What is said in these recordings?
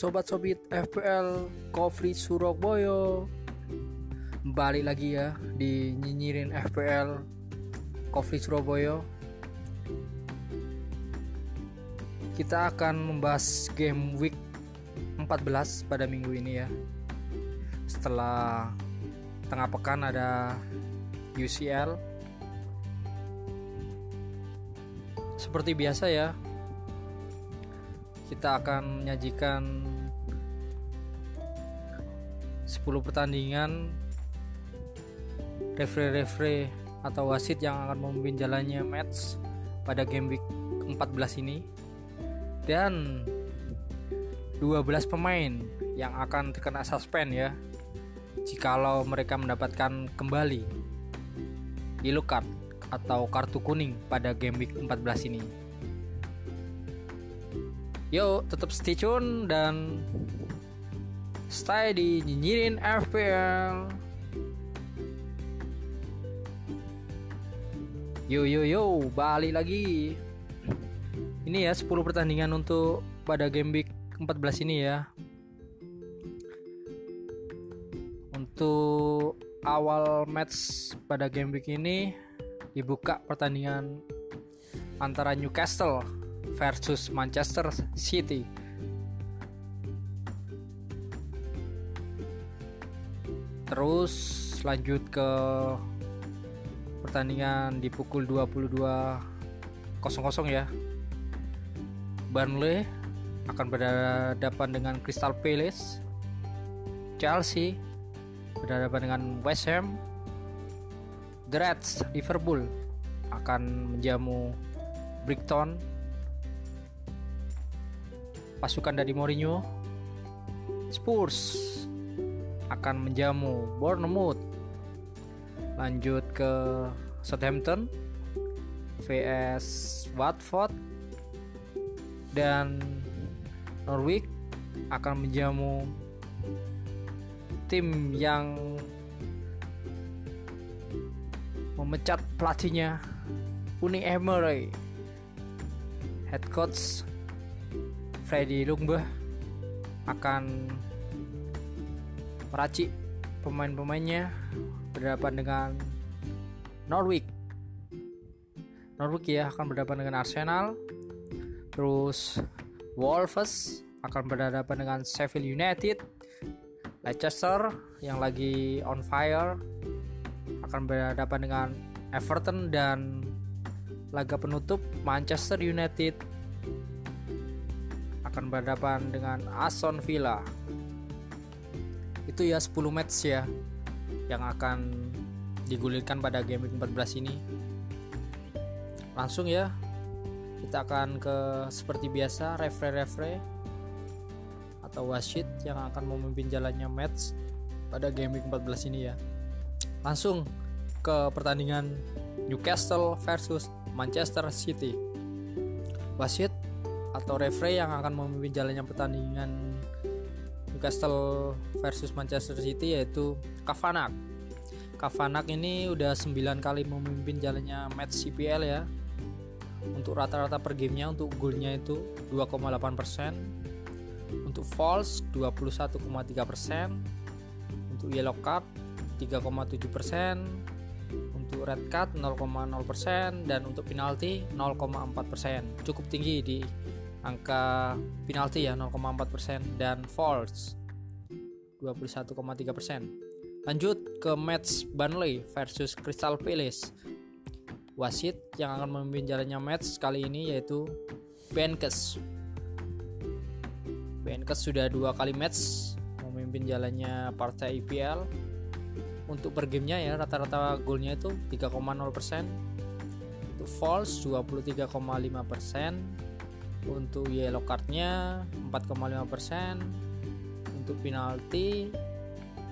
sobat-sobit FPL Coffee Surabaya. Balik lagi ya di nyinyirin FPL Coffee Surabaya. Kita akan membahas game week 14 pada minggu ini ya. Setelah tengah pekan ada UCL Seperti biasa ya kita akan menyajikan 10 pertandingan referee-referee atau wasit yang akan memimpin jalannya match pada game week 14 ini dan 12 pemain yang akan terkena suspend ya jikalau mereka mendapatkan kembali yellow card atau kartu kuning pada game week 14 ini. Yuk, tetap stay tune dan stay di nyinyirin FPL. Yo yo yo, balik lagi. Ini ya 10 pertandingan untuk pada game week 14 ini ya. Untuk awal match pada game week ini dibuka pertandingan antara Newcastle versus Manchester City. Terus lanjut ke pertandingan di pukul 22.00 ya. Burnley akan berhadapan dengan Crystal Palace. Chelsea berhadapan dengan West Ham. The Reds Liverpool akan menjamu Brighton pasukan dari Mourinho Spurs akan menjamu Bournemouth. Lanjut ke Southampton vs Watford dan Norwich akan menjamu tim yang memecat pelatihnya Uni Emery. Head coach Freddy Lungbah akan meracik pemain-pemainnya berhadapan dengan Norwich. Norwich ya akan berhadapan dengan Arsenal. Terus Wolves akan berhadapan dengan Sheffield United. Leicester yang lagi on fire akan berhadapan dengan Everton dan laga penutup Manchester United akan berhadapan dengan Aston Villa. Itu ya 10 match ya yang akan digulirkan pada game week 14 ini. Langsung ya kita akan ke seperti biasa referee-referee atau wasit yang akan memimpin jalannya match pada game week 14 ini ya. Langsung ke pertandingan Newcastle versus Manchester City. Wasit atau referee yang akan memimpin jalannya pertandingan Newcastle versus Manchester City yaitu Kavanak. Kavanak ini udah 9 kali memimpin jalannya match CPL ya. Untuk rata-rata per gamenya untuk golnya itu 2,8%. Untuk false 21,3%. Untuk yellow card 3,7%. Untuk red card 0,0% dan untuk penalti 0,4%. Cukup tinggi di angka penalti ya 0,4% dan false 21,3%. Lanjut ke match Burnley versus Crystal Palace. Wasit yang akan memimpin jalannya match kali ini yaitu Benkes. Benkes sudah dua kali match memimpin jalannya partai IPL. Untuk per gamenya ya rata-rata golnya itu 3,0%. Untuk false 23,5% untuk yellow cardnya 4,5% untuk penalti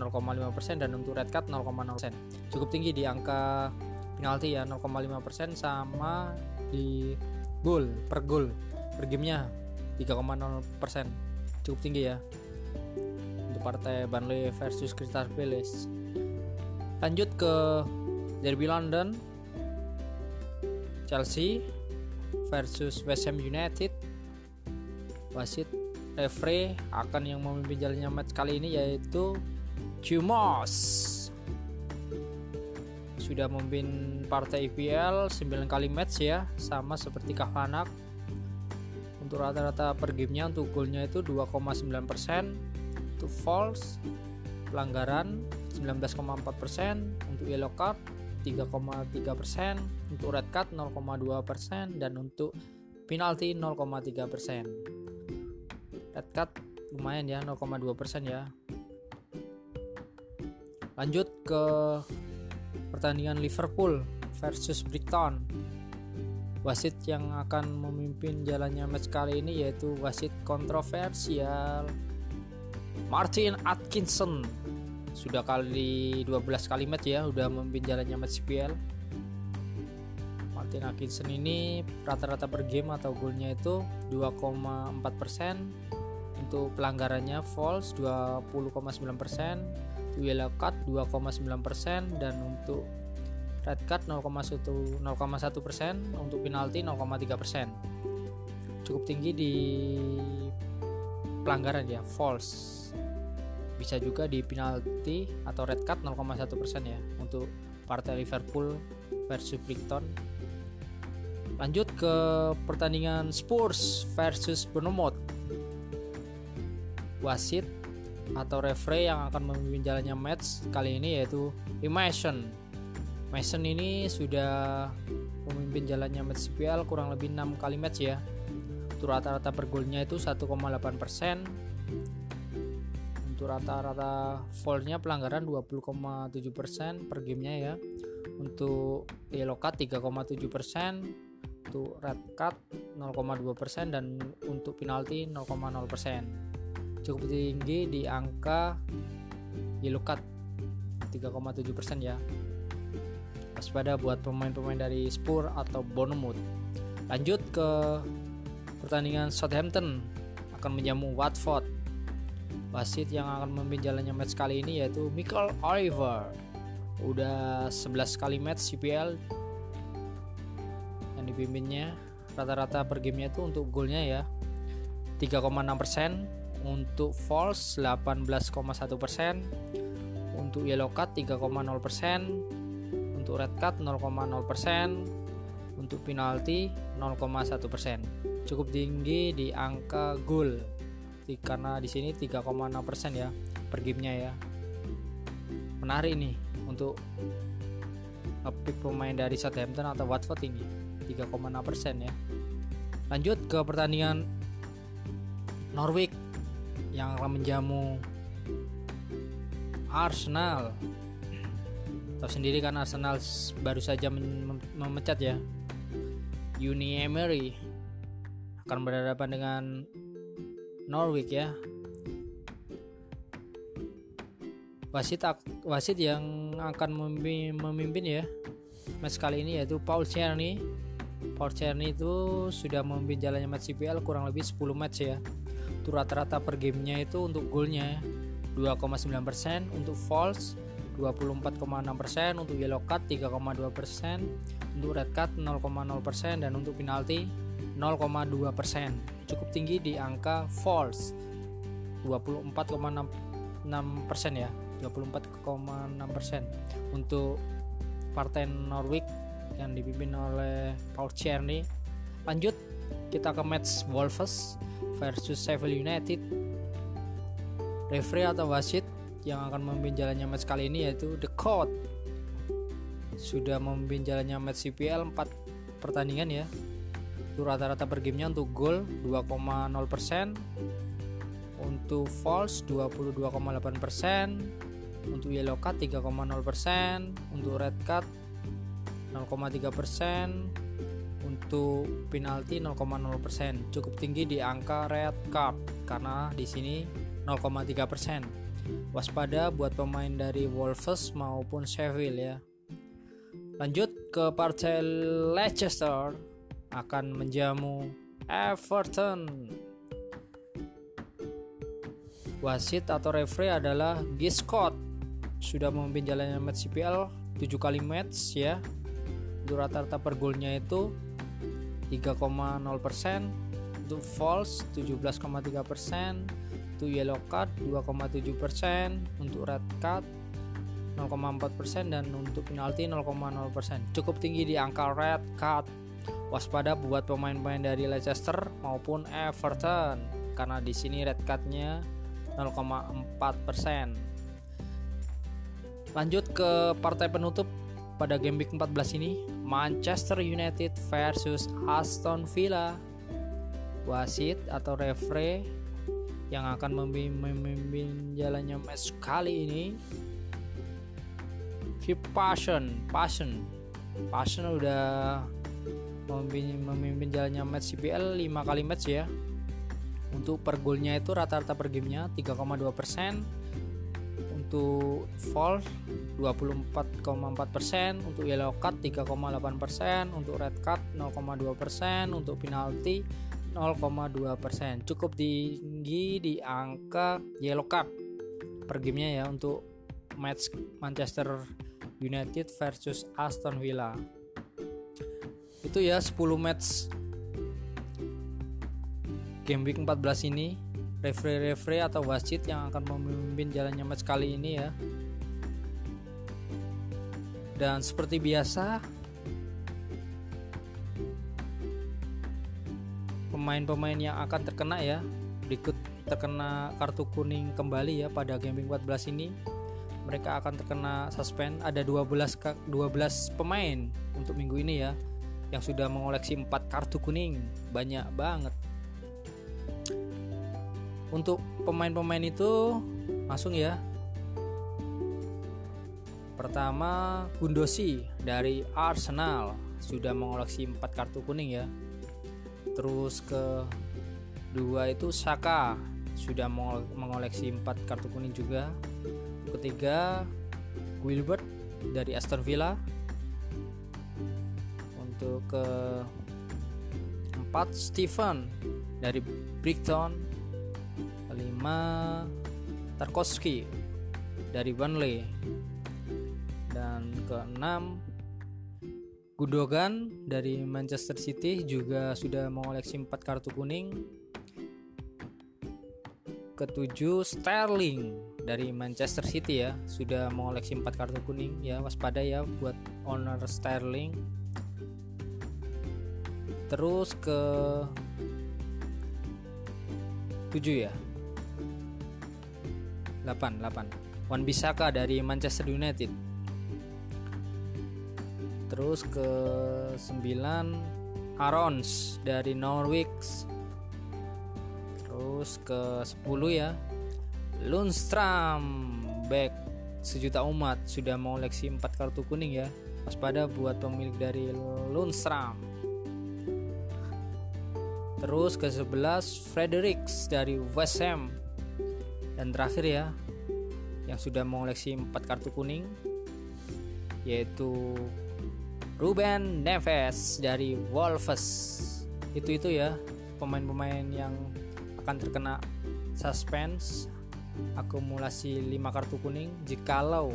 0,5% dan untuk red card 0,0% cukup tinggi di angka penalti ya 0,5% sama di gol per gol per gamenya 3,0% cukup tinggi ya. Untuk partai Burnley versus Crystal Palace. Lanjut ke Derby London. Chelsea versus West Ham United. Wasit referee akan yang memimpin jalannya match kali ini yaitu Cumos sudah memimpin partai IPL 9 kali match ya sama seperti Kahpanak untuk rata-rata per gamenya untuk golnya itu 2,9% untuk false pelanggaran 19,4% untuk yellow card 3,3%, untuk red card 0,2% dan untuk penalti 0,3%. Red card lumayan ya 0,2% ya. Lanjut ke pertandingan Liverpool versus Brighton. Wasit yang akan memimpin jalannya match kali ini yaitu wasit kontroversial Martin Atkinson sudah kali 12 kali match ya udah memimpin jalannya match CPL Martin Atkinson ini rata-rata per game atau golnya itu 2,4% untuk pelanggarannya false 20,9% untuk yellow card 2,9% dan untuk red card 0,1 0,1% untuk penalti 0,3% cukup tinggi di pelanggaran ya false bisa juga di penalti atau red card 0,1% ya untuk partai Liverpool versus Brighton. Lanjut ke pertandingan Spurs versus Bournemouth. Wasit atau referee yang akan memimpin jalannya match kali ini yaitu Mason. Mason ini sudah memimpin jalannya match CPL kurang lebih 6 kali match ya. Rata-rata per golnya itu 1,8 persen untuk rata-rata fallnya pelanggaran 20,7% per gamenya ya. Untuk yellow card 3,7% untuk red card 0,2% dan untuk penalti 0,0% cukup tinggi di angka yellow card 3,7% ya. Waspada buat pemain-pemain dari Spurs atau Bournemouth. Lanjut ke pertandingan Southampton. Akan menjamu Watford wasit yang akan memimpin jalannya match kali ini yaitu Michael Oliver. Udah 11 kali match CPL yang dipimpinnya rata-rata per gamenya itu untuk golnya ya 3,6% untuk false 18,1% untuk yellow card 3,0% untuk red card 0,0% untuk penalti 0,1% cukup tinggi di angka gol karena di sini 3,6% ya per gamenya ya. Menarik nih untuk ngepick pemain dari Southampton atau Watford ini 3,6% ya. Lanjut ke pertandingan Norwich yang akan menjamu Arsenal. Tahu sendiri kan Arsenal baru saja memecat ya. Uni Emery akan berhadapan dengan Norwich ya. Wasit wasit yang akan memimpin ya match kali ini yaitu Paul Cerny Paul Cerny itu sudah memimpin jalannya match CPL kurang lebih 10 match ya. Itu rata-rata per gamenya itu untuk golnya 2,9% untuk false 24,6% untuk yellow card 3,2% untuk red card 0,0% dan untuk penalti 0,2% cukup tinggi di angka false. 24,6 persen ya 24,6 persen. Untuk partai Norwich yang dipimpin oleh Paul Cherny lanjut kita ke match Wolves versus Sheffield United. Referee atau wasit yang akan memimpin jalannya match kali ini yaitu The Court. Sudah memimpin jalannya match CPL 4 pertandingan ya itu rata-rata per gamenya untuk gol 2,0% untuk false 22,8% untuk yellow card 3,0% untuk red card 0,3% untuk penalti 0,0% cukup tinggi di angka red card karena di sini 0,3% waspada buat pemain dari Wolves maupun Sheffield ya. Lanjut ke partai Leicester akan menjamu Everton. Wasit atau referee adalah Giscott. Sudah memimpin jalannya match CPL 7 kali match ya. Rata-rata per golnya itu 3,0% untuk false 17,3% untuk yellow card 2,7% untuk red card 0,4% dan untuk penalti 0,0% cukup tinggi di angka red card waspada buat pemain-pemain dari Leicester maupun Everton karena di sini red cardnya 0,4% lanjut ke partai penutup pada game week 14 ini Manchester United versus Aston Villa. Wasit atau referee yang akan memimpin jalannya match kali ini Keep Passion Passion. Passion udah memimpin, memimpin jalannya match CPL 5 kali match ya. Untuk per golnya itu rata-rata per gamenya 3,2% untuk fall 24,4% untuk yellow card 3,8% untuk red card 0,2% untuk penalti 0,2% cukup tinggi di angka yellow card per gamenya ya untuk match Manchester United versus Aston Villa itu ya 10 match. Game week 14 ini. Referee-referee atau wasit yang akan memimpin jalannya match kali ini ya. Dan seperti biasa pemain-pemain yang akan terkena ya. Berikut terkena kartu kuning kembali ya pada game week 14 ini. Mereka akan terkena suspend. Ada 12 12 pemain untuk minggu ini ya yang sudah mengoleksi 4 kartu kuning banyak banget. Untuk pemain-pemain itu langsung ya. Pertama Gundosi dari Arsenal. Sudah mengoleksi 4 kartu kuning ya. Terus ke dua itu Saka. Sudah mengoleksi 4 kartu kuning juga. Ketiga Wilbert dari Aston Villa untuk ke empat Stephen. Dari Brighton kelima Tarkowski dari Burnley. Dan keenam Gundogan. Dari Manchester City juga sudah mengoleksi empat kartu kuning. Ketujuh Sterling. Dari Manchester City ya sudah mengoleksi empat kartu kuning. Ya waspada ya buat owner Sterling terus ke 7 ya? 8 8 Wan Bisaka dari Manchester United. Terus ke 9 Arons dari Norwich. Terus ke 10 ya? Lundstram back. Sejuta umat sudah mengoleksi 4 kartu kuning ya. Waspada buat pemilik dari Lundstram Terus ke 11 Fredericks dari West Ham. Dan terakhir ya yang sudah mengoleksi 4 kartu kuning yaitu Ruben Neves dari Wolves. Itu itu ya pemain-pemain yang akan terkena suspense akumulasi 5 kartu kuning jikalau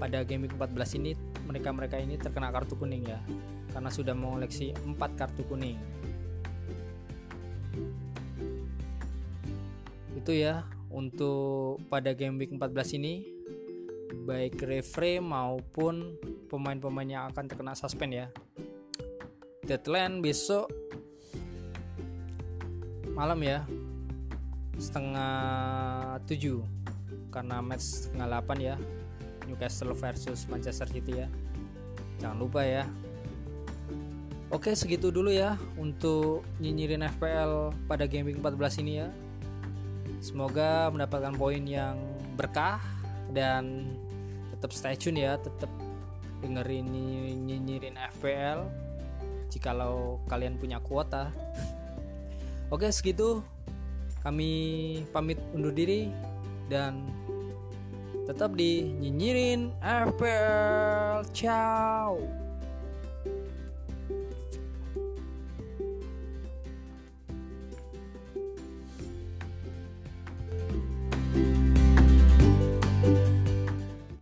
pada game 14 ini mereka-mereka ini terkena kartu kuning ya karena sudah mengoleksi 4 kartu kuning. Itu ya untuk pada game week 14 ini baik referee maupun pemain-pemain yang akan terkena suspend ya. Deadline besok malam ya setengah 7 karena match setengah 8 ya Newcastle versus Manchester City ya. Jangan lupa ya. Oke segitu dulu ya untuk nyinyirin FPL pada week 14 ini ya Semoga mendapatkan poin yang berkah dan tetap stay tune ya, tetap dengerin nyinyirin FPL jikalau kalian punya kuota. Oke, segitu. Kami pamit undur diri dan tetap di nyinyirin FPL. Ciao.